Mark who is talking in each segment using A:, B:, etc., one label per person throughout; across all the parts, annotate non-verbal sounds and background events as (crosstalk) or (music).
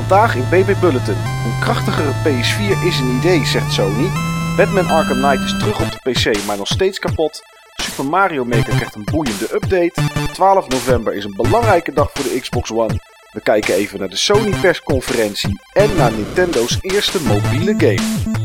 A: Vandaag in BB Bulletin. Een krachtigere PS4 is een idee, zegt Sony. Batman Arkham Knight is terug op de PC, maar nog steeds kapot. Super Mario Maker krijgt een boeiende update. 12 november is een belangrijke dag voor de Xbox One. We kijken even naar de Sony persconferentie en naar Nintendo's eerste mobiele game.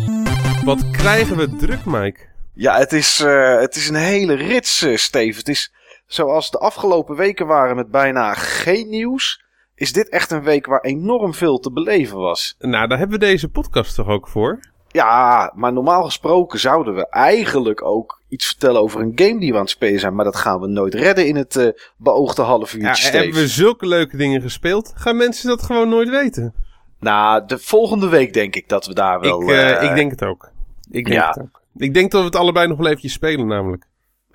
B: Wat krijgen we druk, Mike?
A: Ja, het is, uh, het is een hele rits, uh, Steve. Het is zoals de afgelopen weken waren met bijna geen nieuws. Is dit echt een week waar enorm veel te beleven was?
B: Nou, daar hebben we deze podcast toch ook voor?
A: Ja, maar normaal gesproken zouden we eigenlijk ook iets vertellen over een game die we aan het spelen zijn. Maar dat gaan we nooit redden in het uh, beoogde half uurtje.
B: Ja, hebben we zulke leuke dingen gespeeld? Gaan mensen dat gewoon nooit weten?
A: Nou, de volgende week denk ik dat we daar wel...
B: Ik, uh, ik denk het ook. Ik denk
A: ja.
B: het ook. Ik denk dat we het allebei nog wel eventjes spelen namelijk.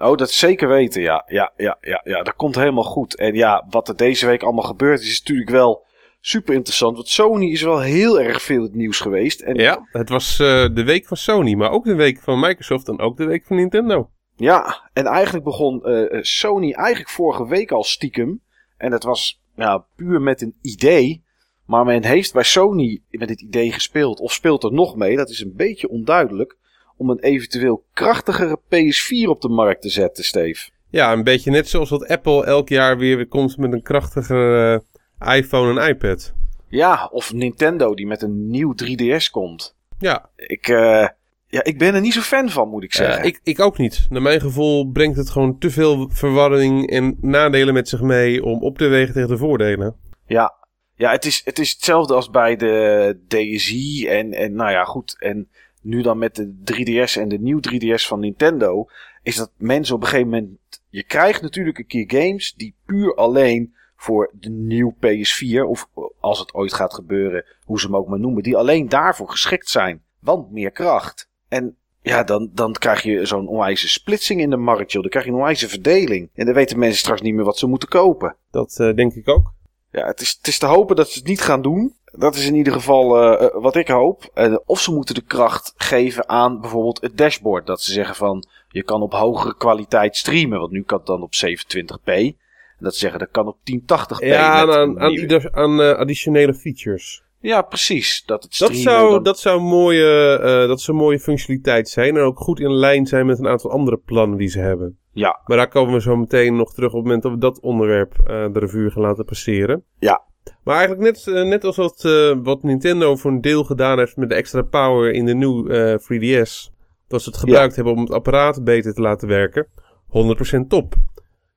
A: Oh, dat zeker weten, ja. Ja, ja, ja, ja. Dat komt helemaal goed. En ja, wat er deze week allemaal gebeurd is, is natuurlijk wel super interessant. Want Sony is wel heel erg veel het nieuws geweest. En
B: ja, het was uh, de week van Sony, maar ook de week van Microsoft en ook de week van Nintendo.
A: Ja, en eigenlijk begon uh, Sony eigenlijk vorige week al stiekem. En dat was ja, puur met een idee. Maar men heeft bij Sony met het idee gespeeld. Of speelt er nog mee, dat is een beetje onduidelijk. Om een eventueel krachtigere PS4 op de markt te zetten, Steve.
B: Ja, een beetje net zoals wat Apple elk jaar weer komt met een krachtigere uh, iPhone en iPad.
A: Ja, of Nintendo die met een nieuw 3DS komt.
B: Ja.
A: Ik, uh, ja, ik ben er niet zo fan van, moet ik zeggen.
B: Uh, ik, ik ook niet. Naar mijn gevoel brengt het gewoon te veel verwarring en nadelen met zich mee om op te wegen tegen de voordelen.
A: Ja, ja het, is, het is hetzelfde als bij de DSi en, en nou ja, goed. En nu dan met de 3DS en de nieuw 3DS van Nintendo, is dat mensen op een gegeven moment. Je krijgt natuurlijk een keer games die puur alleen voor de nieuwe PS4, of als het ooit gaat gebeuren, hoe ze hem ook maar noemen, die alleen daarvoor geschikt zijn. Want meer kracht. En ja, dan, dan krijg je zo'n onwijze splitsing in de markt, joh. Dan krijg je een onwijze verdeling. En dan weten mensen straks niet meer wat ze moeten kopen.
B: Dat uh, denk ik ook.
A: Ja, het is, het is te hopen dat ze het niet gaan doen. Dat is in ieder geval uh, wat ik hoop. Uh, of ze moeten de kracht geven aan bijvoorbeeld het dashboard. Dat ze zeggen van je kan op hogere kwaliteit streamen. Want nu kan het dan op 27p. En dat ze zeggen dat kan op 1080p.
B: Ja, aan, aan, aan uh, additionele features.
A: Ja, precies. Dat, het
B: dat, zou, dan... dat, zou mooie, dat zou mooie functionaliteit zijn. En ook goed in lijn zijn met een aantal andere plannen die ze hebben.
A: Ja.
B: Maar daar komen we zo meteen nog terug op het moment dat we dat onderwerp de revue gaan laten passeren.
A: Ja.
B: Maar eigenlijk net, uh, net als wat, uh, wat Nintendo voor een deel gedaan heeft met de extra power in de nieuwe 3DS. Dat ze het gebruikt ja. hebben om het apparaat beter te laten werken. 100% top.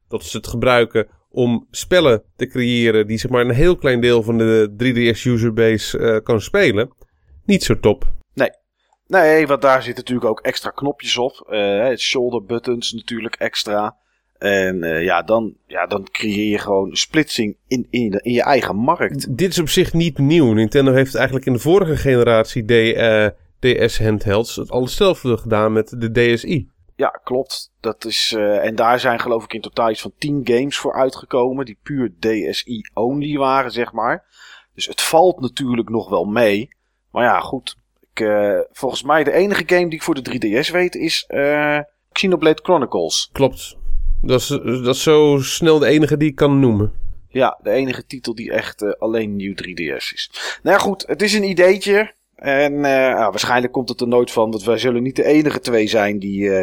B: Dat ze het gebruiken om spellen te creëren die zeg maar een heel klein deel van de 3DS userbase uh, kan spelen. Niet zo top.
A: Nee. Nee, want daar zitten natuurlijk ook extra knopjes op. Shoulder buttons natuurlijk extra. En uh, ja, dan, ja, dan creëer je gewoon splitsing in, in, je eigen markt.
B: Dit is op zich niet nieuw. Nintendo heeft eigenlijk in de vorige generatie uh, DS-handhelds het al hetzelfde gedaan met de DSi.
A: Ja, klopt. Dat is, uh, en daar zijn geloof ik in totaal iets van 10 games voor uitgekomen. Die puur DSi only waren, zeg maar. Dus het valt natuurlijk nog wel mee. Maar ja, goed. Ik, uh, volgens mij de enige game die ik voor de 3DS weet is uh, Xenoblade Chronicles.
B: Klopt. Dat is, dat is zo snel de enige die ik kan noemen.
A: Ja, de enige titel die echt uh, alleen nieuw 3DS is. Nou goed. Het is een ideetje. En uh, nou, waarschijnlijk komt het er nooit van. Want wij zullen niet de enige twee zijn die, uh,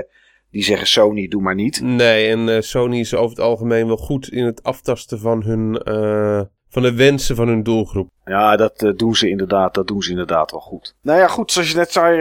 A: die zeggen Sony, doe maar niet.
B: Nee, en Sony is over het algemeen wel goed in het aftasten van hun... van de wensen van hun doelgroep.
A: Ja, dat doen ze inderdaad. Dat doen ze inderdaad wel goed. Nou ja, goed. Zoals je net zei,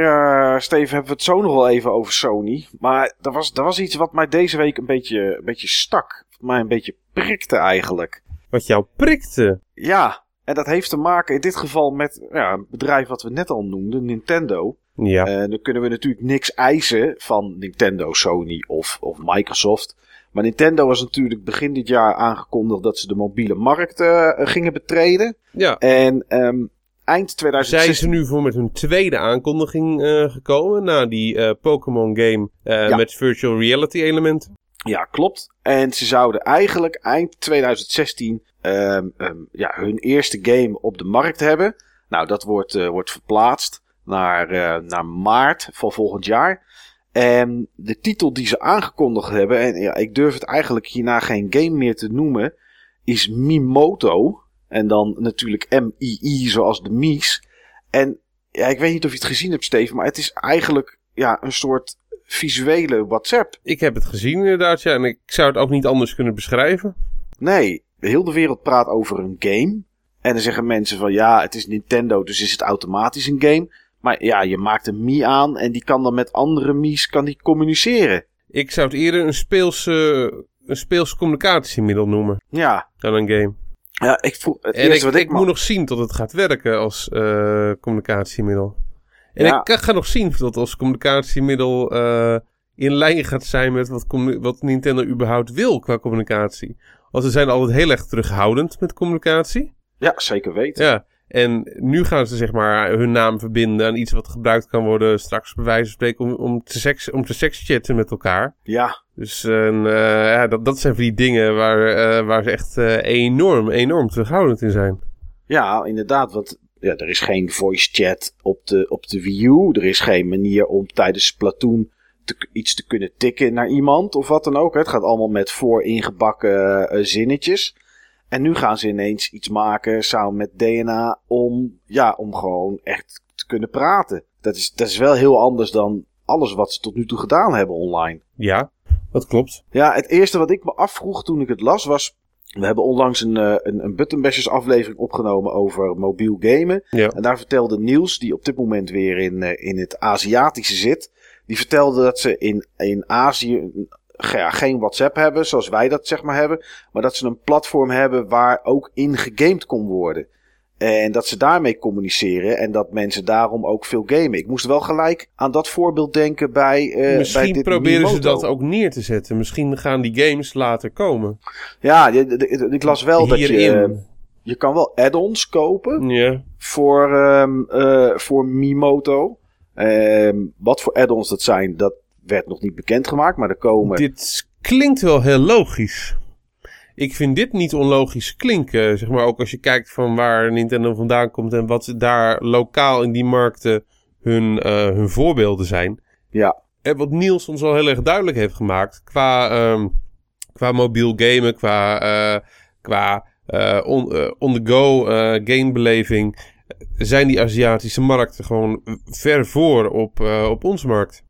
A: Steven, hebben we het zo nog wel even over Sony. Maar er was, er was iets wat mij deze week een beetje, een beetje stak. Mij een beetje prikte eigenlijk.
B: Wat jou prikte?
A: Ja, en dat heeft te maken in dit geval met ja, een bedrijf wat we net al noemden, Nintendo.
B: Ja.
A: Uh, dan kunnen we natuurlijk niks eisen van Nintendo, Sony of, of Microsoft. Maar Nintendo was natuurlijk begin dit jaar aangekondigd dat ze de mobiele markt uh, gingen betreden.
B: Ja.
A: En um, eind 2016...
B: Zijn ze nu voor met hun tweede aankondiging uh, gekomen na die Pokémon game ja. met virtual reality elementen?
A: Ja, klopt. En ze zouden eigenlijk eind 2016 um, um, ja, hun eerste game op de markt hebben. Nou, dat wordt, wordt verplaatst naar, naar maart van volgend jaar. En de titel die ze aangekondigd hebben, en ja, ik durf het eigenlijk hierna geen game meer te noemen, is Mimoto. En dan natuurlijk MII, zoals de Mies. En ja, ik weet niet of je het gezien hebt, Steven, maar het is eigenlijk ja, een soort visuele WhatsApp.
B: Ik heb het gezien inderdaad, ja. En ik zou het ook niet anders kunnen beschrijven.
A: Nee, heel de wereld praat over een game. En dan zeggen mensen van ja, het is Nintendo, dus is het automatisch een game. Maar ja, je maakt een Mii aan en die kan dan met andere Mii's kan die communiceren.
B: Ik zou het eerder een speels, uh, een speels communicatiemiddel noemen.
A: Ja.
B: Dan een game.
A: Ja, ik voel het
B: en
A: ik,
B: wat ik, moet nog zien tot het gaat werken als uh, communicatiemiddel. En ja. ik ga nog zien dat als communicatiemiddel uh, in lijn gaat zijn met wat, wat Nintendo überhaupt wil qua communicatie. Want ze zijn altijd heel erg terughoudend met communicatie.
A: Ja, zeker weten.
B: Ja, en nu gaan ze zeg maar hun naam verbinden aan iets wat gebruikt kan worden straks bij wijze van spreken om, om, te, seks, om te sekschatten met elkaar.
A: Ja.
B: Dus uh, ja, dat, dat zijn van die dingen waar, uh, waar ze echt uh, enorm, enorm terughoudend in zijn.
A: Ja, inderdaad. Want ja, er is geen voice chat op de, op de Wii U. Er is geen manier om tijdens Splatoon te, iets te kunnen tikken naar iemand of wat dan ook. Het gaat allemaal met voor ingebakken zinnetjes. En nu gaan ze ineens iets maken samen met DNA om, ja, om gewoon echt te kunnen praten. Dat is, dat is wel heel anders dan alles wat ze tot nu toe gedaan hebben online.
B: Ja, dat klopt.
A: Ja, het eerste wat ik me afvroeg toen ik het las was... We hebben onlangs een, een, een Buttonbashers aflevering opgenomen over mobiel gamen.
B: Ja.
A: En daar vertelde Niels, die op dit moment weer in, in het Aziatische zit... Die vertelde dat ze in, in Azië ja, geen WhatsApp hebben, zoals wij dat zeg maar hebben. Maar dat ze een platform hebben waar ook in gegamed kon worden. En dat ze daarmee communiceren en dat mensen daarom ook veel gamen. Ik moest wel gelijk aan dat voorbeeld denken bij. Uh,
B: Misschien
A: bij dit
B: proberen ze dat ook neer te zetten. Misschien gaan die games later komen.
A: Ja, ik las wel dat je. Je kan wel add-ons kopen voor, um, uh, voor Miimoto. Um, wat voor add-ons dat zijn, dat werd nog niet bekendgemaakt, maar er komen.
B: Dit klinkt wel heel logisch. Ik vind dit niet onlogisch klinken. Zeg maar ook als je kijkt van waar Nintendo vandaan komt en wat daar lokaal in die markten hun, uh, hun voorbeelden zijn.
A: Ja.
B: En wat Niels ons al heel erg duidelijk heeft gemaakt qua, um, qua mobiel gamen, qua, uh, qua uh, on, on-the-go gamebeleving, zijn die Aziatische markten gewoon ver voor op, op onze markt.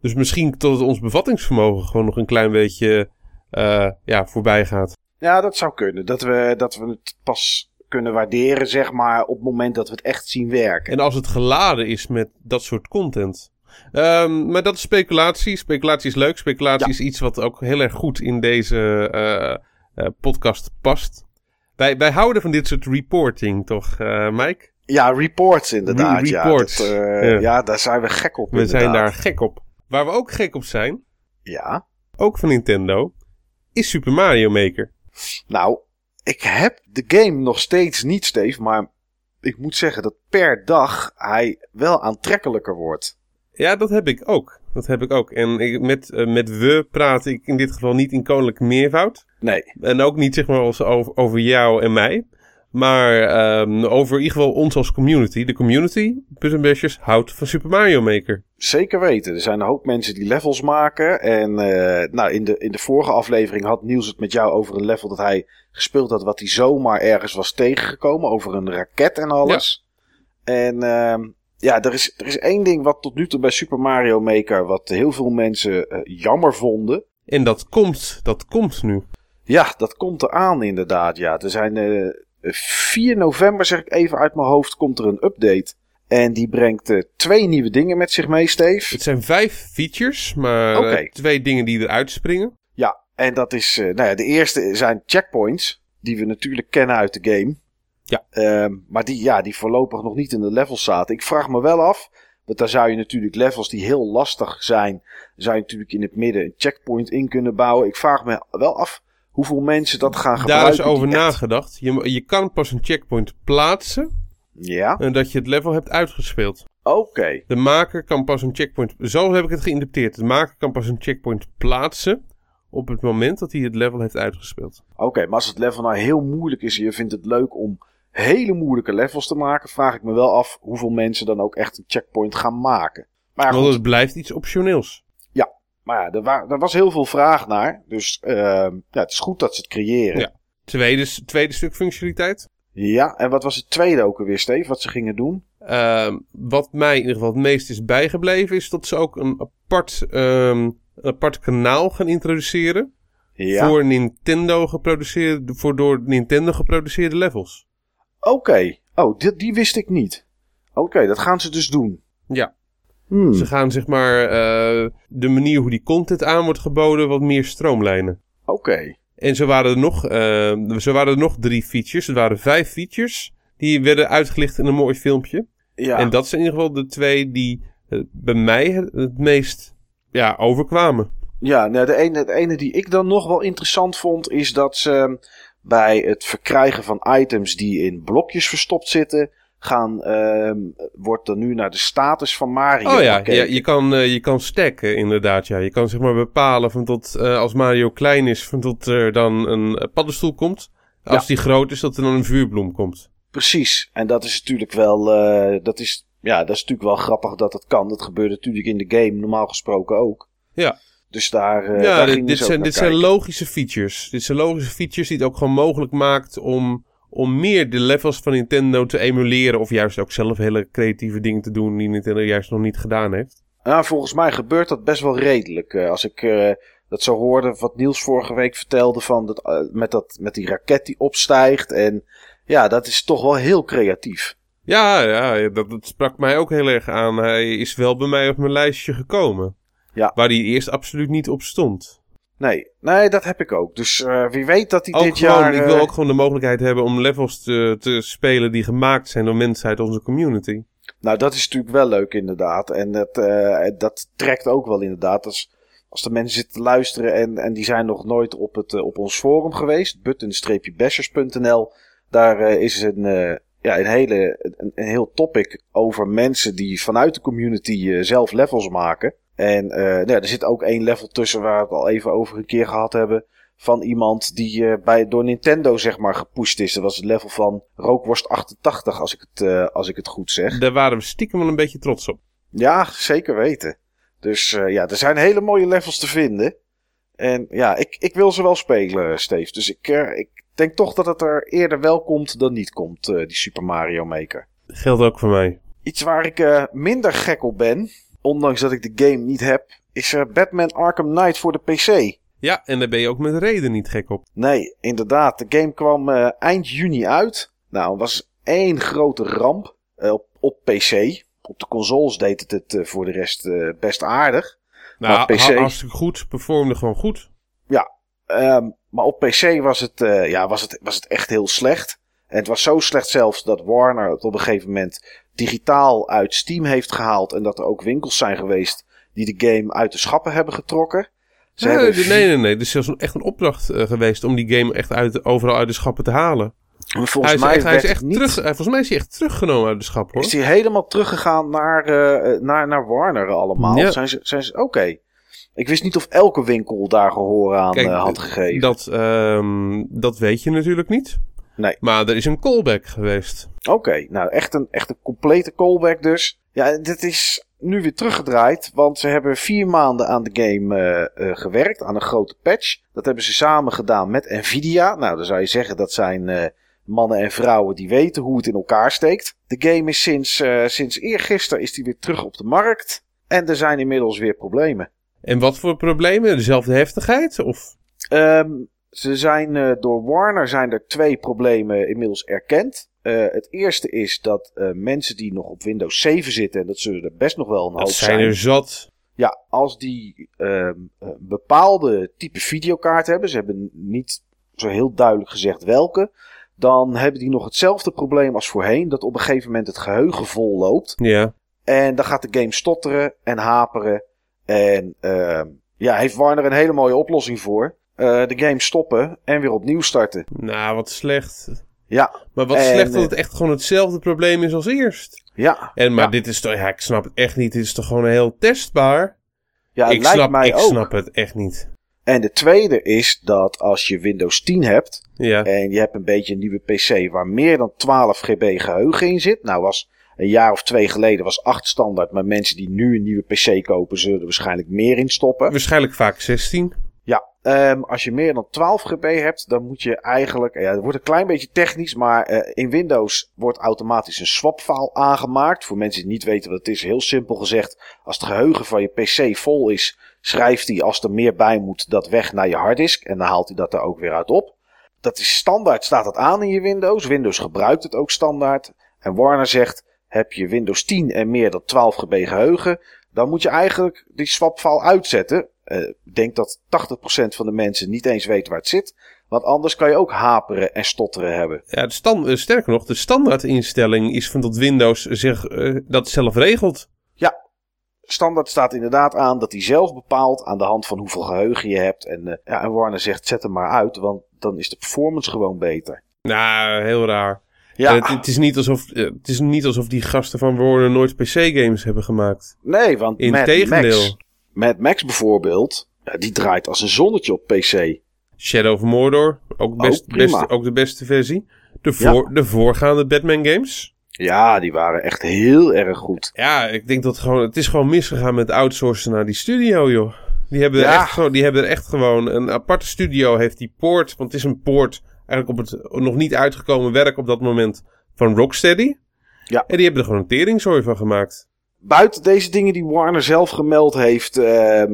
B: Dus misschien tot het ons bevattingsvermogen gewoon nog een klein beetje uh, ja, voorbij gaat.
A: Ja, dat zou kunnen. Dat we, dat we het pas kunnen waarderen, zeg maar, op het moment dat we het echt zien werken.
B: En als het geladen is met dat soort content. Um, maar dat is speculatie. Speculatie is leuk. Speculatie ja. is iets wat ook heel erg goed in deze uh, uh, podcast past. Wij, wij houden van dit soort reporting, toch, Mike?
A: Ja, reports inderdaad.
B: Re reports.
A: Ja, dat, ja. ja, daar zijn we gek op.
B: We
A: inderdaad.
B: zijn daar gek op. Waar we ook gek op zijn,
A: ja.
B: ook van Nintendo, is Super Mario Maker.
A: Nou, ik heb de game nog steeds niet, Steve, maar ik moet zeggen dat per dag hij wel aantrekkelijker wordt.
B: Ja, dat heb ik ook. Dat heb ik ook. En ik, met, uh, met we praat ik in dit geval niet in koninklijke meervoud.
A: Nee.
B: En ook niet zeg maar als over, over jou en mij. Maar um, over in ieder geval ons als community. De community, Buttonbashers, houdt van Super Mario Maker.
A: Zeker weten. Er zijn een hoop mensen die levels maken. En uh, nou, in, de, in de vorige aflevering had Niels het met jou over een level dat hij gespeeld had. Wat hij zomaar ergens was tegengekomen. Over een raket en alles. Ja. En uh, ja, er is, er is één ding wat tot nu toe bij Super Mario Maker. Wat heel veel mensen uh, jammer vonden.
B: En dat komt, dat komt nu.
A: Ja, dat komt eraan inderdaad. Ja, er zijn... Uh, 4 november, zeg ik even uit mijn hoofd, komt er een update. En die brengt uh, twee nieuwe dingen met zich mee, Steve.
B: Het zijn vijf features, maar okay. uh, twee dingen die eruit springen.
A: Ja, en dat is, uh, nou ja, de eerste zijn checkpoints, die we natuurlijk kennen uit de game.
B: Ja.
A: Um, maar die, ja, die voorlopig nog niet in de levels zaten. Ik vraag me wel af, want daar zou je natuurlijk levels die heel lastig zijn, zou je natuurlijk in het midden een checkpoint in kunnen bouwen. Ik vraag me wel af hoeveel mensen dat gaan gebruiken.
B: Daar is over nagedacht. Je, je kan pas een checkpoint plaatsen.
A: Ja.
B: En dat je het level hebt uitgespeeld.
A: Oké. Okay.
B: De maker kan pas een checkpoint. Zo heb ik het geïnterpreteerd. De maker kan pas een checkpoint plaatsen. op het moment dat hij het level heeft uitgespeeld.
A: Oké, okay, maar als het level nou heel moeilijk is. en je vindt het leuk om hele moeilijke levels te maken. vraag ik me wel af hoeveel mensen dan ook echt een checkpoint gaan maken. Maar
B: Want het blijft iets optioneels.
A: Maar ja, er, wa er, was heel veel vraag naar. Dus uh, ja, het is goed dat ze het creëren.
B: Ja. Tweede, tweede stuk functionaliteit?
A: Ja, en wat was het tweede ook alweer, Steve, wat ze gingen doen?
B: Ehm, wat mij in ieder geval het meest is bijgebleven, is dat ze ook een apart, ehm, een apart kanaal gaan introduceren.
A: Ja.
B: Voor Nintendo geproduceerde, voor door Nintendo geproduceerde levels.
A: Oké. Oh, die, die wist ik niet. Oké, dat gaan ze dus doen.
B: Ja.
A: Hmm.
B: Ze gaan zeg maar eh, de manier hoe die content aan wordt geboden wat meer stroomlijnen.
A: Oké.
B: En zo waren er nog, eh, zo waren er nog drie features. Er waren vijf features die werden uitgelicht in een mooi filmpje.
A: Ja.
B: En dat zijn in ieder geval de twee die eh, bij mij het, het meest ja, overkwamen.
A: Ja, nou, de, ene, de ene die ik dan nog wel interessant vond, is dat ze bij het verkrijgen van items die in blokjes verstopt zitten, gaan, ehm, wordt er nu naar de status van Mario
B: Oh ja,
A: gekeken.
B: ja je, kan, eh, je kan stacken inderdaad. Ja. Je kan zeg maar bepalen van tot eh, als Mario klein is, van tot er dan een eh, paddenstoel komt. Als
A: Ja.
B: die groot is, dat er dan een vuurbloem komt.
A: Precies. En dat is natuurlijk wel, eh, dat is, ja, dat is natuurlijk wel grappig dat dat kan. Dat gebeurt natuurlijk in de game normaal gesproken ook.
B: Ja.
A: Dus daar,
B: ja,
A: daar
B: dit, zijn, dit zijn logische features. Dit zijn logische features die het ook gewoon mogelijk maakt om, om meer de levels van Nintendo te emuleren. Of juist ook zelf hele creatieve dingen te doen die Nintendo juist nog niet gedaan heeft.
A: Ja, volgens mij gebeurt dat best wel redelijk. Eh, als ik eh, dat zo hoorde, wat Niels vorige week vertelde, van dat, eh, met, dat, met die raket die opstijgt. En ja, dat is toch wel heel creatief.
B: Ja, ja dat, dat sprak mij ook heel erg aan. Hij is wel bij mij op mijn lijstje gekomen.
A: Ja.
B: Waar hij eerst absoluut niet op stond.
A: Nee, nee, dat heb ik ook. Dus eh, wie weet dat hij
B: Ook
A: dit
B: gewoon,
A: jaar...
B: ik wil
A: eh,
B: ook gewoon de mogelijkheid hebben om levels te, te spelen die gemaakt zijn door mensen uit onze community.
A: Nou, dat is natuurlijk wel leuk inderdaad. En dat, eh, dat trekt ook wel inderdaad. Als, als de mensen zitten te luisteren en, en die zijn nog nooit op, het, op ons forum geweest, button-bashers.nl, daar is een, ja, een, hele, een, een heel topic over mensen die vanuit de community zelf levels maken. En eh, nou ja, er zit ook één level tussen waar we het al even over een keer gehad hebben. Van iemand die eh, bij, door Nintendo zeg maar gepusht is. Dat was het level van Rookworst 88 als ik het, eh, als ik het goed zeg.
B: Daar waren we stiekem wel een beetje trots op.
A: Ja, zeker weten. Dus ja, er zijn hele mooie levels te vinden. En ja, ik, ik wil ze wel spelen, Steve. Dus ik, ik denk toch dat het er eerder wel komt dan niet komt, die Super Mario Maker.
B: Geldt ook voor mij.
A: Iets waar ik minder gek op ben, ondanks dat ik de game niet heb, is eh, Batman Arkham Knight voor de PC.
B: Ja, en daar ben je ook met reden niet gek op.
A: Nee, inderdaad. De game kwam eh, eind juni uit. Nou, het was één grote ramp eh, op, op PC. Op de consoles deed het het eh, voor de rest best aardig.
B: Nou,
A: Maar PC
B: ha- hartstikke goed. Performde gewoon goed.
A: Ehm, maar op PC was het, ja, was, het, was het echt heel slecht. En het was zo slecht zelfs dat Warner het op een gegeven moment digitaal uit Steam heeft gehaald. En dat er ook winkels zijn geweest die de game uit de schappen hebben getrokken. Ze
B: Nee,
A: hebben
B: nee, nee, nee. Het is zelfs echt een opdracht eh, geweest om die game echt uit, overal uit de schappen te halen.
A: Maar volgens
B: Hij
A: mij
B: hij is
A: werd
B: echt
A: het niet,
B: terug, eh, volgens mij is hij echt teruggenomen uit de schap hoor.
A: is hij helemaal teruggegaan naar, eh, naar, naar Warner allemaal.
B: Ja.
A: Zijn ze, zijn ze, Oké. Ik wist niet of elke winkel daar gehoor aan
B: Kijk,
A: eh, had gegeven.
B: Dat, ehm, dat weet je natuurlijk niet.
A: Nee.
B: Maar er is een callback geweest.
A: Oké, nou echt een, echt een complete callback dus. Ja, dit is nu weer teruggedraaid, want ze hebben vier maanden aan de game eh, eh, gewerkt, aan een grote patch. Dat hebben ze samen gedaan met Nvidia. Nou, dan zou je zeggen dat zijn eh, mannen en vrouwen die weten hoe het in elkaar steekt. De game is sinds, sinds eergisteren is die weer terug op de markt. En er zijn inmiddels weer problemen.
B: En wat voor problemen? Dezelfde heftigheid? Of?
A: Ehm, ze zijn eh, door Warner zijn er twee problemen inmiddels erkend. Eh, het eerste is dat eh, mensen die nog op Windows 7 zitten, en dat zullen er best nog wel een hoop
B: Dat zijn er zat.
A: Ja, als die ehm, een bepaalde type videokaart hebben, ze hebben niet zo heel duidelijk gezegd welke, dan hebben die nog hetzelfde probleem als voorheen, dat op een gegeven moment het geheugen vol loopt.
B: Ja.
A: En dan gaat de game stotteren en haperen. En ehm, ja, heeft Warner een hele mooie oplossing voor. Eh, de game stoppen en weer opnieuw starten.
B: Nou, wat slecht.
A: Ja,
B: Maar wat
A: En,
B: slecht dat
A: eh,
B: het echt gewoon hetzelfde probleem is als eerst.
A: ja.
B: En, maar
A: Ja.
B: dit is toch, ja, ik snap het echt niet. Dit is toch gewoon heel testbaar?
A: ja
B: ik
A: lijkt
B: snap,
A: mij
B: ik
A: ook.
B: snap het echt niet.
A: En de tweede is dat als je Windows 10 hebt,
B: Ja.
A: En je hebt een beetje een nieuwe PC waar meer dan 12 GB geheugen in zit. Nou was een jaar of twee geleden was 8 standaard. Maar mensen die nu een nieuwe PC kopen zullen er waarschijnlijk meer in stoppen.
B: Waarschijnlijk vaak 16.
A: Ehm, als je meer dan 12 GB hebt, dan moet je eigenlijk. Ja, het wordt een klein beetje technisch, maar eh, in Windows wordt automatisch een swapfile aangemaakt. Voor mensen die niet weten wat het is, heel simpel gezegd. Als het geheugen van je PC vol is, schrijft hij als er meer bij moet dat weg naar je harddisk. En dan haalt hij dat er ook weer uit op. Dat is standaard, staat dat aan in je Windows. Windows gebruikt het ook standaard. En Warner zegt: heb je Windows 10 en meer dan 12 GB geheugen, dan moet je eigenlijk die swapfile uitzetten. Uh, denk dat 80% van de mensen niet eens weten waar het zit. Want anders kan je ook haperen en stotteren hebben.
B: Ja, de stand, uh, sterker nog, de standaardinstelling is van dat Windows zich uh, dat zelf regelt.
A: Ja, standaard staat inderdaad aan dat hij zelf bepaalt aan de hand van hoeveel geheugen je hebt. En, ja, en Warner zegt zet hem maar uit, want dan is de performance gewoon beter.
B: Nou, heel raar. Ja. Het, het, is niet alsof, het is niet alsof die gasten van Warner nooit PC-games hebben gemaakt.
A: Nee, want In Mad Max, bijvoorbeeld, die draait als een zonnetje op PC.
B: Shadow of Mordor, ook, best, ook, beste, ook de beste versie. De, voor, de voorgaande Batman games.
A: Ja, die waren echt heel erg goed.
B: Ja, ik denk dat het gewoon, het is gewoon misgegaan met outsourcen naar die studio, joh. Die hebben, er echt, die hebben er echt gewoon een aparte studio, heeft die poort, want het is een poort eigenlijk op het nog niet uitgekomen werk op dat moment van Rocksteady. Ja. En die hebben er gewoon een teringzooi van gemaakt.
A: Buiten deze dingen die Warner zelf gemeld heeft, uh,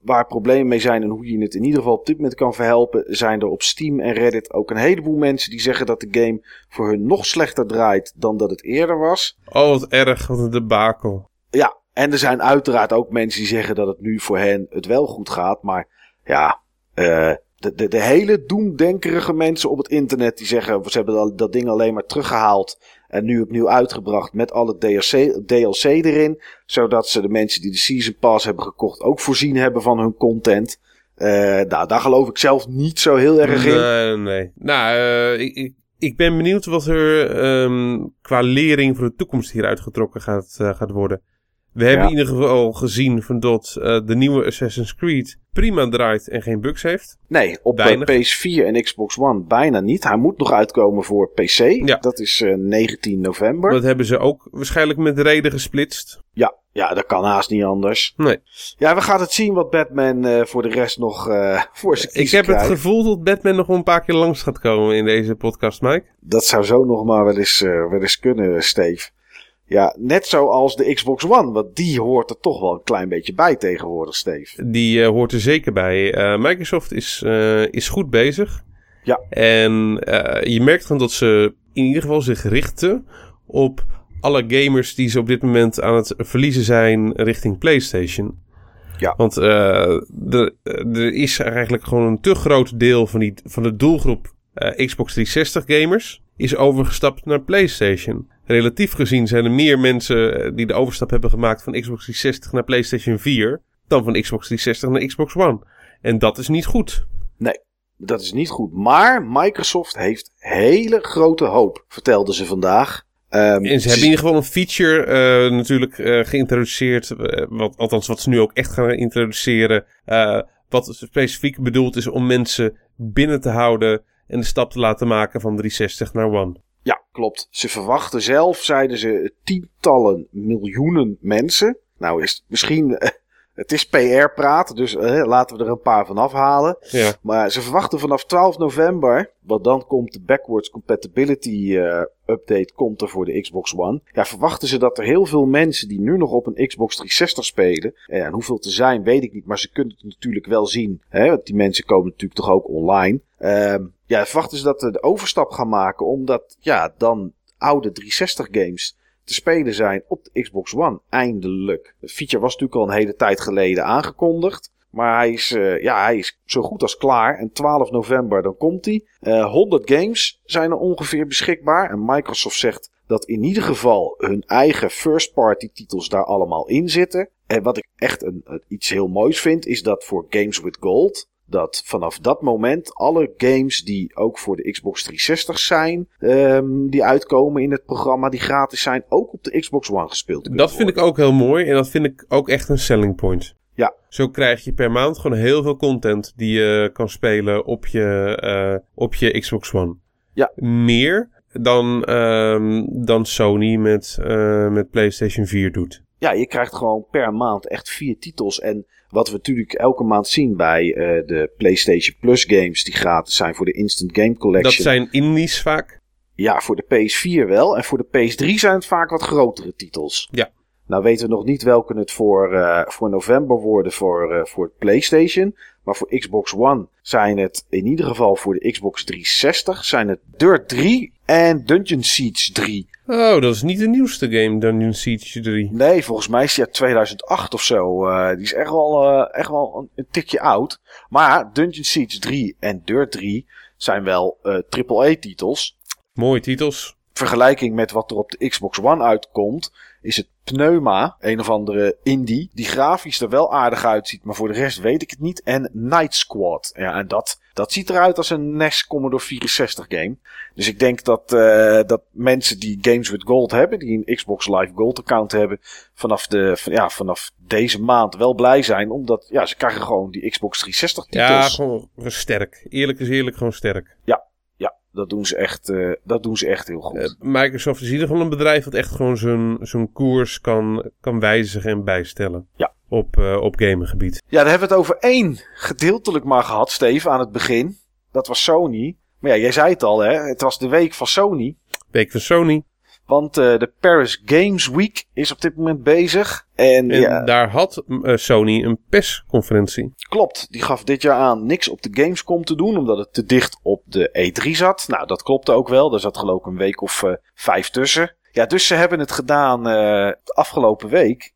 A: waar problemen mee zijn en hoe je het in ieder geval op dit moment kan verhelpen, zijn er op Steam en Reddit ook een heleboel mensen die zeggen dat de game voor hun nog slechter draait dan dat het eerder was.
B: Oh, wat erg, wat een debakel.
A: Ja, en er zijn uiteraard ook mensen die zeggen dat het nu voor hen het wel goed gaat, maar ja, uh, de, de, de hele doemdenkerige mensen op het internet die zeggen ze hebben dat, dat ding alleen maar teruggehaald en nu opnieuw uitgebracht met alle DLC, DLC erin. Zodat ze de mensen die de Season Pass hebben gekocht ook voorzien hebben van hun content. Uh, nou, daar geloof ik zelf niet zo heel erg in.
B: Nee, nee. Nou, uh, ik, ik ben benieuwd wat er um, qua lering voor de toekomst hieruit getrokken gaat, uh, gaat worden. We hebben in ieder geval gezien van dat uh, de nieuwe Assassin's Creed prima draait en geen bugs heeft.
A: Nee, op uh, PS4 en Xbox One bijna niet. Hij moet nog uitkomen voor PC. Ja. Dat is uh, 19 november.
B: Dat hebben ze ook waarschijnlijk met reden gesplitst.
A: Ja, ja, dat kan haast niet anders.
B: Nee.
A: Ja, we gaan het zien wat Batman uh, voor de rest nog uh, (laughs) voor zich
B: Ik heb het gevoel dat Batman nog een paar keer langs gaat komen in deze podcast, Mike.
A: Dat zou zo nog maar wel eens, wel eens kunnen, Steve. Ja, net zoals de Xbox One, want die hoort er toch wel een klein beetje bij tegenwoordig, Steve.
B: Die uh, hoort er zeker bij. Uh, Microsoft is, uh, is goed bezig.
A: Ja.
B: En je merkt gewoon dat ze in ieder geval zich richten op alle gamers die ze op dit moment aan het verliezen zijn richting PlayStation.
A: Ja.
B: Want er, er is eigenlijk gewoon een te groot deel van, die, van de doelgroep Xbox 360 gamers is overgestapt naar PlayStation relatief gezien zijn er meer mensen eh, die de overstap hebben gemaakt van Xbox 360 naar PlayStation 4 dan van Xbox 360 naar Xbox One. En dat is niet goed.
A: Nee, dat is niet goed. Maar Microsoft heeft hele grote hoop, vertelden ze vandaag.
B: Um, en ze hebben in ieder geval een feature uh, natuurlijk uh, geïntroduceerd. Uh, wat, althans, wat ze nu ook echt gaan introduceren. wat specifiek bedoeld is om mensen binnen te houden en de stap te laten maken van 360 naar One.
A: Ja, klopt. Ze verwachten zelf, zeiden ze, tientallen miljoenen mensen. Nou is het misschien... Eh, het is PR-praat, dus eh, laten we er een paar van afhalen.
B: Ja.
A: Maar ze verwachten vanaf 12 november, want dan komt de backwards compatibility uh, update komt er voor de Xbox One. Ja, verwachten ze dat er heel veel mensen die nu nog op een Xbox 360 spelen, en hoeveel te zijn weet ik niet, maar ze kunnen het natuurlijk wel zien. Hè, want die mensen komen natuurlijk toch ook online. Uh, ja, verwachten ze dat ze de overstap gaan maken, omdat ja, dan oude 360 games te spelen zijn op de Xbox One. Eindelijk. De feature was natuurlijk al een hele tijd geleden aangekondigd. Maar hij is, uh, ja, hij is zo goed als klaar. En 12 november dan komt hij. Uh, 100 games zijn er ongeveer beschikbaar. En Microsoft zegt dat in ieder geval hun eigen first party titels daar allemaal in zitten. En wat ik echt een, iets heel moois vind, is dat voor Games with Gold dat vanaf dat moment alle games die ook voor de Xbox 360 zijn, um, die uitkomen in het programma, die gratis zijn, ook op de Xbox One gespeeld
B: kunnen Dat vind ik ook heel mooi en dat vind ik ook echt een selling point.
A: Ja.
B: Zo krijg je per maand gewoon heel veel content die je kan spelen op je, uh, op je Xbox One.
A: Ja.
B: Meer dan, um, dan Sony met, uh, met PlayStation 4 doet.
A: ja, je krijgt gewoon per maand echt vier titels. En wat we natuurlijk elke maand zien bij uh, de PlayStation Plus games die gratis zijn voor de Instant Game Collection.
B: Dat zijn indies vaak?
A: Ja, voor de PS4 wel. En voor de PS3 zijn het vaak wat grotere titels.
B: Ja.
A: Nou weten we nog niet welke het voor, uh, voor november worden voor, uh, voor PlayStation. Maar voor Xbox One zijn het in ieder geval voor de Xbox 360 zijn het Dirt 3 en Dungeon Siege 3.
B: Oh, dat is niet de nieuwste game, Dungeon Siege 3.
A: Nee, volgens mij is die uit 2008 of zo. Uh, die is echt wel, uh, echt wel een, een, tikje oud. Maar Dungeon Siege 3 en Dirt 3 zijn wel uh, AAA-titels.
B: Mooie titels.
A: Vergelijking met wat er op de Xbox One uitkomt, is het Pneuma, een of andere indie, die grafisch er wel aardig uitziet, maar voor de rest weet ik het niet. En Night Squad. Ja, en dat, dat ziet eruit als een NES Commodore 64 game. Dus ik denk dat, uh, dat mensen die Games with Gold hebben, die een Xbox Live Gold account hebben, vanaf, de, van, ja, vanaf deze maand wel blij zijn. Omdat ja, ze krijgen gewoon die Xbox 360 titels.
B: Ja, gewoon sterk. Eerlijk is eerlijk, gewoon sterk.
A: Ja, dat doen ze echt, uh, dat doen ze echt heel goed. Uh,
B: Microsoft is in ieder geval een bedrijf dat echt gewoon zijn, zijn koers kan, kan wijzigen en bijstellen.
A: Ja.
B: Op, uh, op gamegebied.
A: Ja, daar hebben we het over één gedeeltelijk maar gehad, Steve, aan het begin. Dat was Sony. Maar ja, jij zei het al, hè. Het was de week van Sony.
B: Week van Sony.
A: Want uh, de Paris Games Week is op dit moment bezig. En,
B: en
A: ja,
B: daar had uh, Sony een persconferentie.
A: Klopt, die gaf dit jaar aan niks op de Gamescom te doen, omdat het te dicht op de E3 zat. Nou, dat klopte ook wel. Daar zat geloof ik een week of uh, vijf tussen. Ja, dus ze hebben het gedaan de afgelopen week.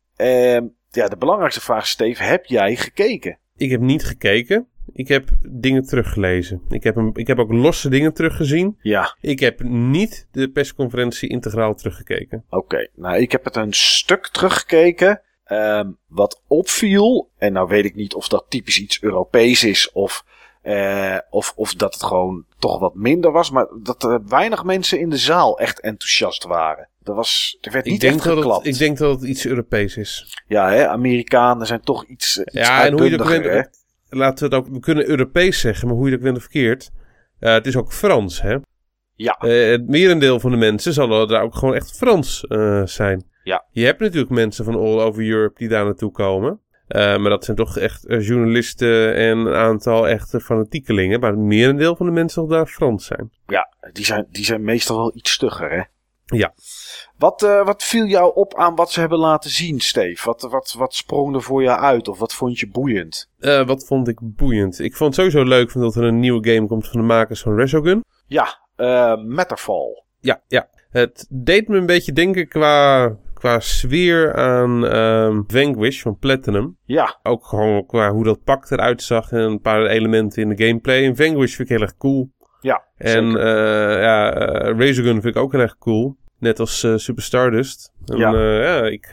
A: ja, de belangrijkste vraag is, Steve, heb jij gekeken?
B: Ik heb niet gekeken. Ik heb dingen teruggelezen. Ik heb, een, ik heb ook losse dingen teruggezien.
A: Ja.
B: Ik heb niet de persconferentie integraal teruggekeken.
A: Oké, okay. nou ik heb het een stuk teruggekeken. Um, wat opviel, en nou weet ik niet of dat typisch iets Europees is of, uh, of, of dat het gewoon toch wat minder was, maar dat er weinig mensen in de zaal echt enthousiast waren. Er, was, er werd niet
B: ik denk
A: echt geklapt.
B: Het, ik denk dat het iets Europees is.
A: Ja, hè, Amerikanen zijn toch iets, iets
B: ja, en hoe je dat bent, laten we het ook, we kunnen Europees zeggen, maar hoe je dat bent of verkeerd. Uh, het is ook Frans, hè?
A: Ja.
B: Uh, het merendeel van de mensen zullen daar ook gewoon echt Frans uh, zijn.
A: Ja.
B: Je hebt natuurlijk mensen van all over Europe die daar naartoe komen. maar dat zijn toch echt journalisten en een aantal echte fanatiekelingen. Maar het merendeel van de mensen zal daar Frans zijn.
A: Ja, die zijn, die zijn meestal wel iets stugger, hè?
B: Ja.
A: Wat, uh, wat viel jou op aan wat ze hebben laten zien, Steve? Wat, wat, wat sprong er voor jou uit? Of wat vond je boeiend?
B: Uh, wat vond ik boeiend? Ik vond het sowieso leuk dat er een nieuwe game komt van de makers van Resogun.
A: Ja, uh, Matterfall.
B: Ja, ja. Het deed me een beetje denken qua, qua sfeer aan um, Vanquish van Platinum.
A: Ja.
B: Ook gewoon qua hoe dat pak eruit zag en een paar elementen in de gameplay. En Vanquish vind ik heel erg cool.
A: Ja,
B: En uh, ja, uh, Razorgun vind ik ook heel erg cool. Net als uh, Super Stardust. En,
A: Ja.
B: ja, ik,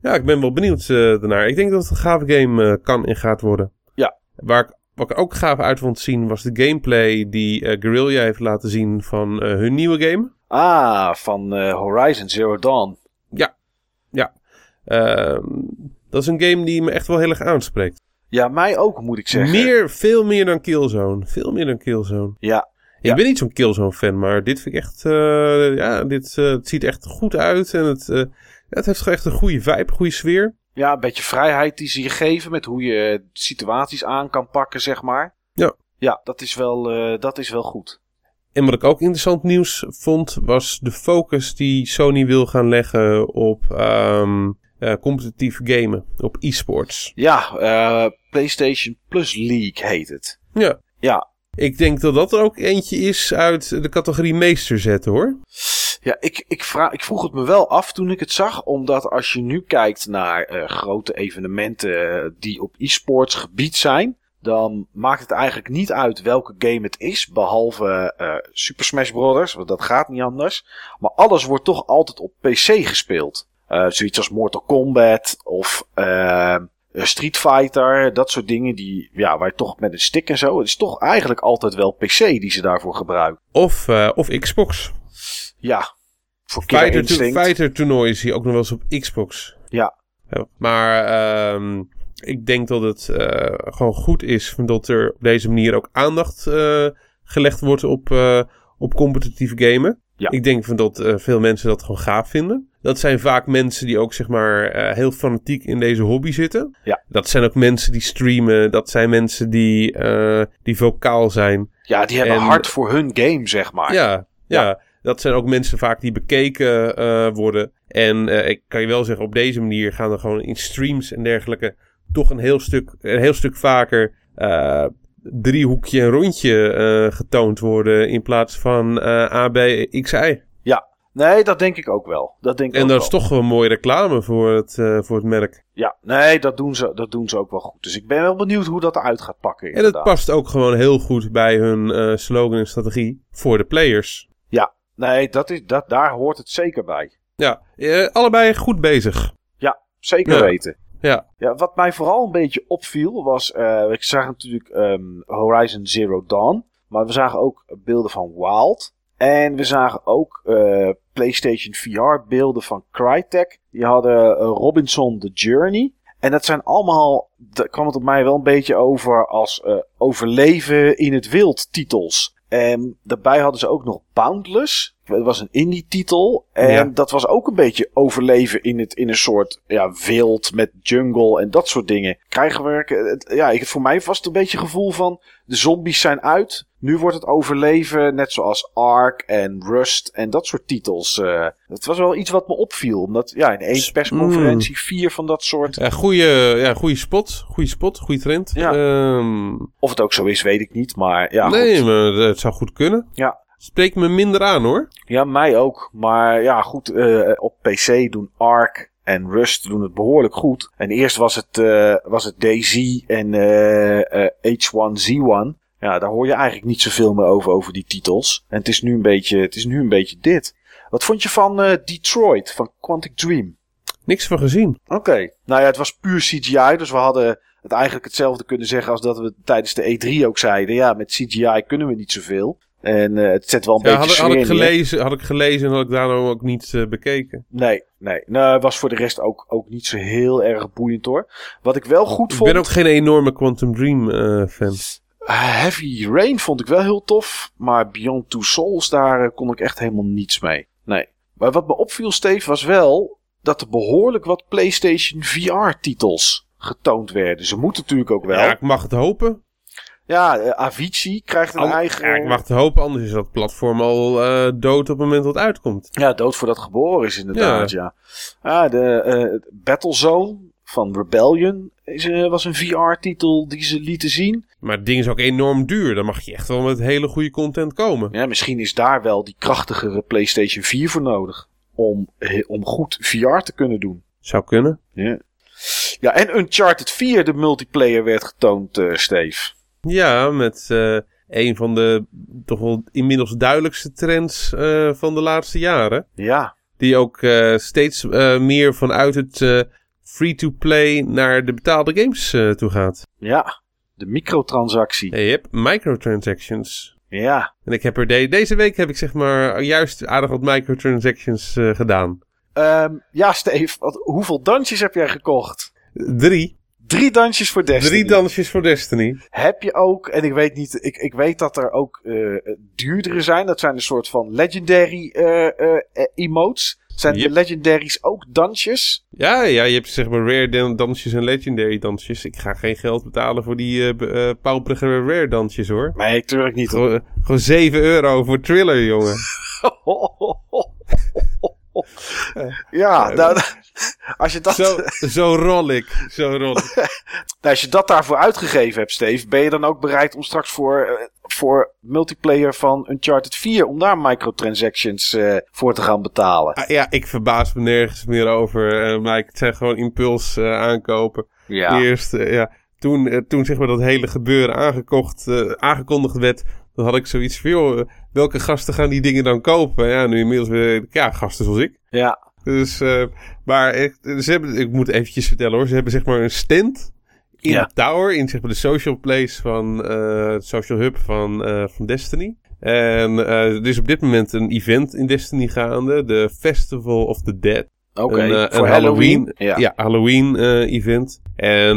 B: ja, ik ben wel benieuwd daarnaar. Ik denk dat het een gave game kan en gaat worden.
A: Ja.
B: Waar ik, wat ik ook gaaf uit vond zien was de gameplay die Guerrilla heeft laten zien van hun nieuwe game.
A: Ah, van Horizon Zero Dawn.
B: Ja, ja. Ehm, dat is een game die me echt wel heel erg aanspreekt.
A: Ja, mij ook moet ik zeggen.
B: Meer, veel meer dan Killzone. Veel meer dan Killzone.
A: Ja,
B: Ik ben niet zo'n Killzone fan, maar dit vind ik echt, eh, ja, dit eh, het ziet echt goed uit. En het, ja, het heeft echt een goede vibe, een goede sfeer.
A: ja, een beetje vrijheid die ze je geven met hoe je situaties aan kan pakken, zeg maar.
B: Ja.
A: Ja, dat is wel, dat is wel goed.
B: En wat ik ook interessant nieuws vond, was de focus die Sony wil gaan leggen op eh, competitief gamen, op e-sports.
A: Ja, eh, PlayStation Plus League heet het.
B: Ja.
A: Ja.
B: Ik denk dat dat er ook eentje is uit de categorie meester zetten, hoor.
A: Ja, ik, ik, vraag, ik vroeg het me wel af toen ik het zag. Omdat als je nu kijkt naar eh, grote evenementen eh, die op e-sports gebied zijn. Dan maakt het eigenlijk niet uit welke game het is. Behalve eh, Super Smash Bros. Want dat gaat niet anders. Maar alles wordt toch altijd op PC gespeeld. Zoiets als Mortal Kombat of Street Fighter. Dat soort dingen die, ja, waar je toch met een stick en zo. Het is toch eigenlijk altijd wel PC die ze daarvoor gebruiken.
B: Of, eh, of Xbox.
A: Ja, voor
B: Fighter, to- fighter toernooien zie je ook nog wel eens op Xbox.
A: Ja.
B: Ja, Maar ehm, ik denk dat het eh, gewoon goed is dat er op deze manier ook aandacht eh, gelegd wordt op, eh, op competitief gamen.
A: Ja.
B: Ik denk van dat eh, veel mensen dat gewoon gaaf vinden. Dat zijn vaak mensen die ook zeg maar eh, heel fanatiek in deze hobby zitten.
A: Ja.
B: Dat zijn ook mensen die streamen. Dat zijn mensen die, eh, die vocaal zijn.
A: Ja, die hebben
B: En-
A: hard voor hun game, zeg maar.
B: Ja, ja, dat zijn ook mensen vaak die bekeken eh, worden. En ik kan je wel zeggen, op deze manier gaan er gewoon in streams en dergelijke toch een heel stuk, een heel stuk vaker eh, driehoekje en rondje eh, getoond worden in plaats van eh A, B, X, Y.
A: Nee, dat denk ik ook wel. Dat denk ik
B: En dat
A: wel.
B: is toch een mooie reclame voor het, eh, voor het merk.
A: Ja, nee, dat doen, ze, dat doen ze ook wel goed. Dus ik ben wel benieuwd hoe dat eruit gaat pakken.
B: En het
A: inderdaad.
B: past ook gewoon heel goed bij hun eh, slogan en strategie voor de players.
A: Nee, dat is, dat, daar hoort het zeker bij.
B: Ja, eh, allebei goed bezig.
A: Ja, zeker
B: Ja.
A: weten.
B: Ja.
A: Ja, wat mij vooral een beetje opviel was, ik zag natuurlijk ehm, Horizon Zero Dawn, maar we zagen ook beelden van Wild. En we zagen ook eh, PlayStation VR beelden van Crytek. Die hadden eh, Robinson The Journey. En dat zijn allemaal, daar kwam het op mij wel een beetje over als eh, overleven in het wild titels. En daarbij hadden ze ook nog Boundless. Dat was een indie titel. En
B: Ja.
A: dat was ook een beetje overleven in, het, in een soort ja, wild met jungle en dat soort dingen. Krijgen we, het- ja, ik, voor mij was het een beetje het gevoel van de zombies zijn uit. Nu wordt het overleven, net zoals Ark en Rust en dat soort titels. eh het was wel iets wat me opviel. Omdat ja, in één persconferentie vier van dat soort.
B: Ja, goede, ja, goede spot. Goede spot, goede trend.
A: Ja.
B: Ehm,
A: Of het ook zo is, weet ik niet. Maar ja,
B: nee,
A: goed.
B: maar het zou goed kunnen.
A: Ja.
B: Spreekt me minder aan hoor.
A: Ja, mij ook. Maar ja, goed. eh, op PC doen Ark en Rust doen het behoorlijk goed. En eerst was het, eh, was het DayZ en eh, eh, H1Z1. Ja, daar hoor je eigenlijk niet zoveel meer over, over die titels. En het is nu een beetje, het is nu een beetje dit. Wat vond je van Detroit, van Quantic Dream?
B: Niks van gezien.
A: Oké. Nou ja, het was puur CGI. Dus we hadden het eigenlijk hetzelfde kunnen zeggen als dat we tijdens de E3 ook zeiden. Ja, met CGI kunnen we niet zoveel. En eh, het zet wel een
B: Ja, had,
A: beetje
B: ik- had, ik gelezen, had ik gelezen en had ik daarom ook niet eh, bekeken.
A: Nee, nee. Nou, was voor de rest ook, ook niet zo heel erg boeiend hoor. Wat ik wel goed
B: Ik
A: vond.
B: ben ook geen enorme Quantum Dream eh, fan.
A: Heavy Rain vond ik wel heel tof. Maar Beyond Two Souls, daar kon ik echt helemaal niets mee. Nee. Maar wat me opviel, Steve, was wel dat er behoorlijk wat PlayStation VR-titels getoond werden. Ze moeten natuurlijk ook wel.
B: Ja, ik mag het hopen.
A: Eh, Avicii krijgt een
B: An-
A: eigen.
B: ja, ik mag het hopen, anders is dat platform al eh, dood op het moment dat het uitkomt.
A: Ja, dood voordat geboren is inderdaad, ja. Ah, de eh, Battlezone van Rebellion is, was een VR-titel die ze lieten zien.
B: Maar het ding is ook enorm duur. Dan mag je echt wel met hele goede content komen.
A: Ja, misschien is daar wel die krachtigere PlayStation 4 voor nodig. Om, om goed VR te kunnen doen.
B: Zou kunnen.
A: Ja. ja, en Uncharted 4, de multiplayer, werd getoond, Steve.
B: Ja, met eh, een van de toch wel inmiddels duidelijkste trends eh, van de laatste jaren.
A: Ja,
B: Die ook eh, steeds meer vanuit het free-to-play naar de betaalde games toe gaat.
A: ja. De microtransactie.
B: Hebt microtransactions.
A: Ja.
B: En ik heb er de- deze week heb ik zeg maar juist aardig wat microtransactions gedaan.
A: Ehm, ja, Steve, wat, hoeveel dansjes heb jij gekocht?
B: Drie.
A: Drie dansjes voor Destiny.
B: Drie dansjes voor Destiny.
A: Heb je ook, en ik weet niet, ik, ik weet dat er ook eh duurdere zijn. Dat zijn een soort van legendary eh, eh, emotes. Zijn
B: Yep.
A: de legendaries ook dansjes?
B: Ja, ja, je hebt zeg maar rare dan- dansjes en legendary dansjes. Ik ga geen geld betalen voor die eh, pauperige rare dansjes hoor.
A: Nee, natuurlijk niet.
B: Gewoon, gewoon 7 euro voor thriller, jongen. (laughs)
A: ja, nou, als je, dat,
B: Zo, zo rol ik. Zo rol ik.
A: nou, als je dat daarvoor uitgegeven hebt, Steve, ben je dan ook bereid om straks voor, eh, voor multiplayer van Uncharted 4, om daar microtransactions eh, voor te gaan betalen?
B: Ah, ja, ik verbaas me nergens meer over. eh, maar het zijn gewoon impuls aankopen.
A: Ja.
B: Eerst, ja, toen, toen zeg maar dat hele gebeuren aangekocht, aangekondigd werd, dan had ik zoiets van, joh, welke gasten gaan die dingen dan kopen? Ja, nu inmiddels weer, ja, gasten zoals ik.
A: Ja.
B: Dus, eh, maar echt, ze hebben, ik moet eventjes vertellen hoor, ze hebben zeg maar een stand in
A: Ja.
B: de tower, in zeg maar de social place van, eh, het social hub van, eh, van Destiny. En er is op dit moment een event in Destiny gaande, de Festival of the Dead.
A: Oké,
B: Een,
A: voor
B: een
A: Halloween.
B: Ja,
A: Ja.
B: Halloween event. En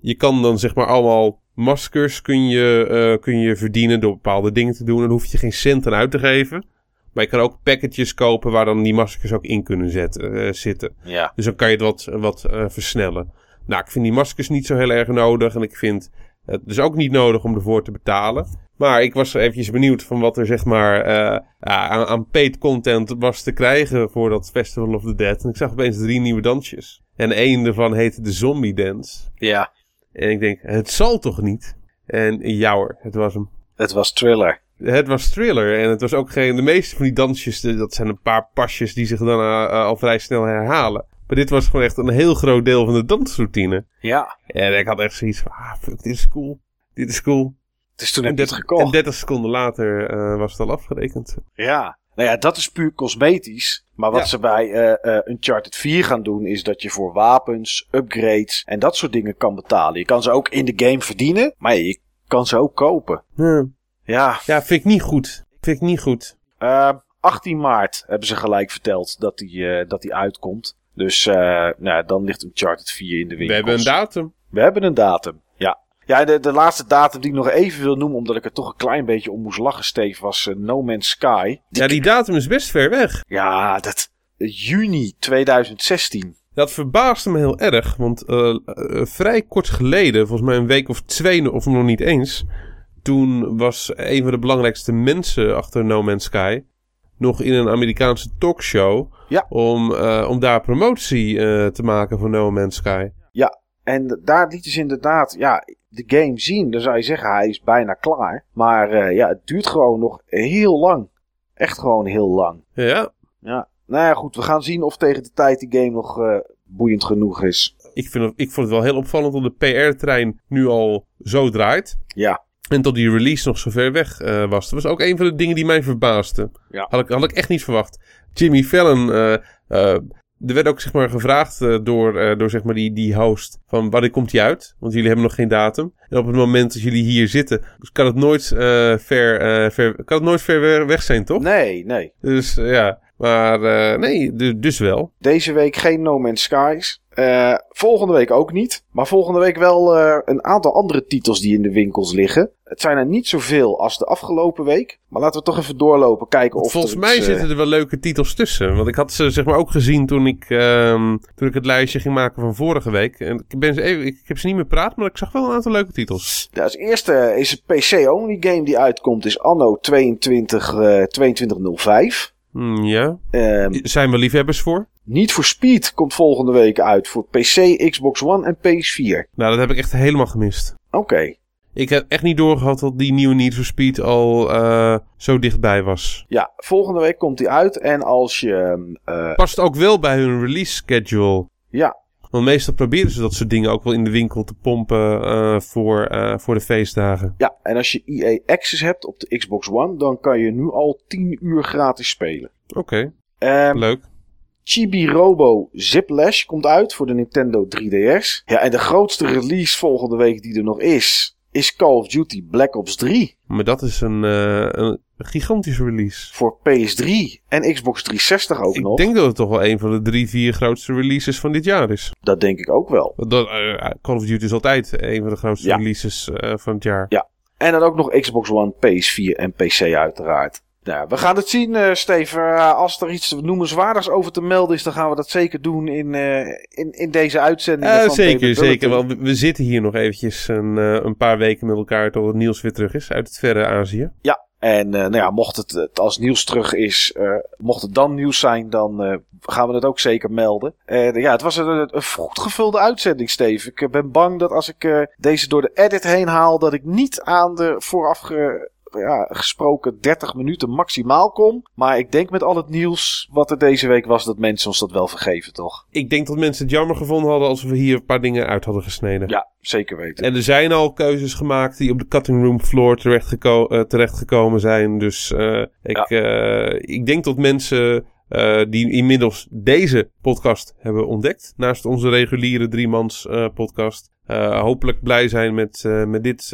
B: je kan dan zeg maar allemaal maskers kun je, kun je verdienen door bepaalde dingen te doen. En dan hoef je geen cent aan uit te geven. Maar je kan ook pakketjes kopen waar dan die maskers ook in kunnen zetten, eh, zitten.
A: Ja.
B: Dus dan kan je het wat, wat eh, versnellen. Nou, ik vind die maskers niet zo heel erg nodig. En ik vind het dus ook niet nodig om ervoor te betalen. Maar ik was eventjes benieuwd van wat er zeg maar eh, aan, aan paid content was te krijgen voor dat Festival of the Dead. En ik zag opeens drie nieuwe dansjes. En één daarvan heette de Zombie Dance.
A: Ja.
B: En ik denk, het zal toch niet? En hoor, het was hem.
A: Het was thriller.
B: Het was thriller en het was ook geen... De meeste van die dansjes, dat zijn een paar pasjes die zich dan eh, eh, al vrij snel herhalen. Maar dit was gewoon echt een heel groot deel van de dansroutine.
A: Ja.
B: En ik had echt zoiets van, ah fuck, dit is cool. Dit is cool.
A: Het is toen
B: En,
A: heb je het
B: 30
A: gekocht.
B: en 30 seconden later eh, was het al afgerekend.
A: Ja. Nou ja, dat is puur cosmetisch. Maar wat
B: Ja.
A: ze bij eh eh Uncharted 4 gaan doen, is dat je voor wapens, upgrades en dat soort dingen kan betalen. Je kan ze ook in de game verdienen, maar je kan ze ook kopen.
B: Ja.
A: Ja,
B: ja, vind ik niet goed. Vind ik niet goed.
A: eh 18 maart hebben ze gelijk verteld dat die, eh, dat die uitkomt. Dus eh, nou, dan ligt Uncharted 4 in de
B: We
A: winkels.
B: hebben een datum.
A: We hebben een datum, ja. Ja, de, de laatste datum die ik nog even wil noemen, omdat ik er toch een klein beetje om moest lachen, Steve, was eh, No Man's Sky.
B: Ja, die datum is best ver weg.
A: Ja, dat. Juni 2016.
B: Dat verbaasde me heel erg, want vrij kort geleden, volgens mij een week of twee of nog niet eens, toen was een van de belangrijkste mensen achter No Man's Sky nog in een Amerikaanse talkshow
A: Ja.
B: om, eh, om daar promotie eh, te maken voor No Man's Sky.
A: En daar liet dus inderdaad, ja, de game zien. Dan zou je zeggen, hij is bijna klaar. Maar eh, ja, het duurt gewoon nog heel lang. Echt gewoon heel lang.
B: Ja,
A: Ja. Nou ja, goed, we gaan zien of tegen de tijd die game nog boeiend genoeg is.
B: ik, vind het, ik vond het wel heel opvallend dat de PR-trein nu al zo draait.
A: Ja,
B: En tot die release nog zo ver weg eh, was. Dat was ook een van de dingen die mij verbaasde.
A: Ja.
B: Had, ik, had ik echt niet verwacht. Jimmy Fallon. eh, eh, er werd ook zeg maar, gevraagd door, door zeg maar, die, die host. Van wanneer komt die uit? Want jullie hebben nog geen datum. En op het moment dat jullie hier zitten. Dus kan het nooit, ver, ver, kan het nooit ver we- weg zijn, toch?
A: nee, nee.
B: Dus ja. Maar nee, du- dus wel.
A: Deze week geen No Man's Skies. Volgende week ook niet. Maar volgende week wel een aantal andere titels die in de winkels liggen. Het zijn er niet zoveel als de afgelopen week. Maar laten we toch even doorlopen, kijken of
B: Volgens mij
A: iets, eh,
B: zitten er wel leuke titels tussen. Want ik had ze zeg maar ook gezien toen ik, ehm, toen ik het lijstje ging maken van vorige week. En ik, ben ze even, ik, heb ze niet meer praat, maar ik zag wel een aantal leuke titels.
A: Ja, als eerste is een PC-only game die uitkomt, is Anno 22, eh 2205.
B: Hmm, ja.
A: Ehm
B: Zijn we liefhebbers voor?
A: Need for Speed komt volgende week uit voor PC, Xbox One en PS4.
B: Nou, dat heb ik echt helemaal gemist.
A: Oké.
B: Ik heb echt niet doorgehad dat die nieuwe Need for Speed al eh, zo dichtbij was.
A: Ja, volgende week komt die uit. En als je... eh,
B: Past ook wel bij hun release schedule.
A: ja,
B: Want meestal proberen ze dat soort dingen ook wel in de winkel te pompen eh, voor, voor de feestdagen.
A: ja, en als je EA Access hebt op de Xbox One, dan kan je nu al 10 uur gratis spelen.
B: Oké,
A: Ehm
B: leuk.
A: Chibi Robo Ziplash komt uit voor de Nintendo 3DS. Ja, en de grootste release volgende week die er nog is, is Call of Duty Black Ops 3
B: Maar dat is een, eh, een gigantische release.
A: voor PS3 en Xbox 360 ook
B: Ik
A: nog.
B: denk dat het toch wel een van de drie, vier grootste releases van dit jaar is.
A: Dat denk ik ook wel.
B: Dat, eh, Call of Duty is altijd een van de grootste
A: Ja.
B: releases eh, van het jaar.
A: En dan ook nog Xbox One, PS4 en PC uiteraard. Nou, we gaan het zien, eh Steven. Eh, als er iets noemenswaardigs over te melden is, dan gaan we dat zeker doen in, eh, in, in deze uitzending.
B: Eh,
A: van
B: zeker, zeker. Want we, zitten hier nog eventjes een, een paar weken met elkaar tot het nieuws weer terug is uit het verre Azië.
A: En eh, nou ja, mocht het, als nieuws terug is, mocht het dan nieuws zijn, dan gaan we het ook zeker melden. Ja, het was een, een goed gevulde uitzending, Steve. Ik ben bang dat als ik deze door de edit heen haal, dat ik niet aan de vooraf ge- ja, gesproken 30 minuten maximaal kom. Maar ik denk met al het nieuws wat er deze week was, dat mensen ons dat wel vergeven, toch?
B: Ik denk dat mensen het jammer gevonden hadden als we hier een paar dingen uit hadden gesneden.
A: Ja, zeker weten.
B: En er zijn al keuzes gemaakt die op de cutting room floor terechtgeko eh, terechtgekomen zijn. Dus eh, ik, eh, ik denk dat mensen die inmiddels deze podcast hebben ontdekt, naast onze reguliere driemans eh podcast, hopelijk blij zijn met, met, dit,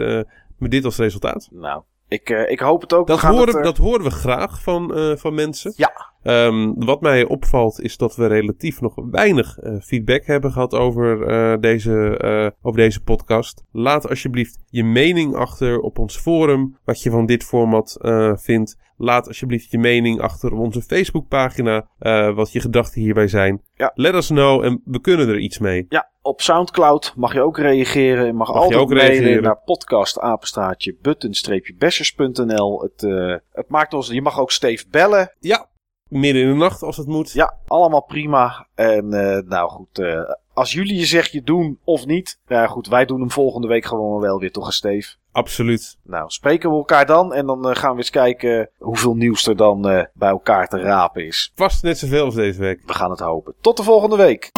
B: met dit als resultaat.
A: Nou, ik, eh, ik hoop het ook.
B: Dat
A: we
B: horen,
A: het, eh,
B: dat horen we graag van, eh, van mensen.
A: Ja.
B: Ehm, wat mij opvalt is dat we relatief nog weinig feedback hebben gehad over, deze, over deze podcast. Laat alsjeblieft je mening achter op ons forum. Wat je van dit format vindt. Laat alsjeblieft je mening achter op onze Facebookpagina. eh wat je gedachten hierbij zijn.
A: Ja.
B: Let us know en we kunnen er iets mee.
A: Ja, op Soundcloud mag je ook reageren. Je mag,
B: Mag je
A: altijd
B: ook reageren.
A: naar podcastapenstaatje button-bashers.nl. Het, eh, het maakt ons... Je mag ook Steve bellen.
B: Ja, midden in de nacht als het moet.
A: Ja, allemaal prima. En eh, nou goed, eh, als jullie je zegje doen of niet. Ja goed, wij doen hem volgende week gewoon wel weer toch, Steve.
B: Absoluut.
A: Nou, spreken we elkaar dan. En dan eh, gaan we eens kijken hoeveel nieuws er dan eh, bij elkaar te rapen is.
B: Vast net zoveel als deze week.
A: We gaan het hopen. Tot de volgende week.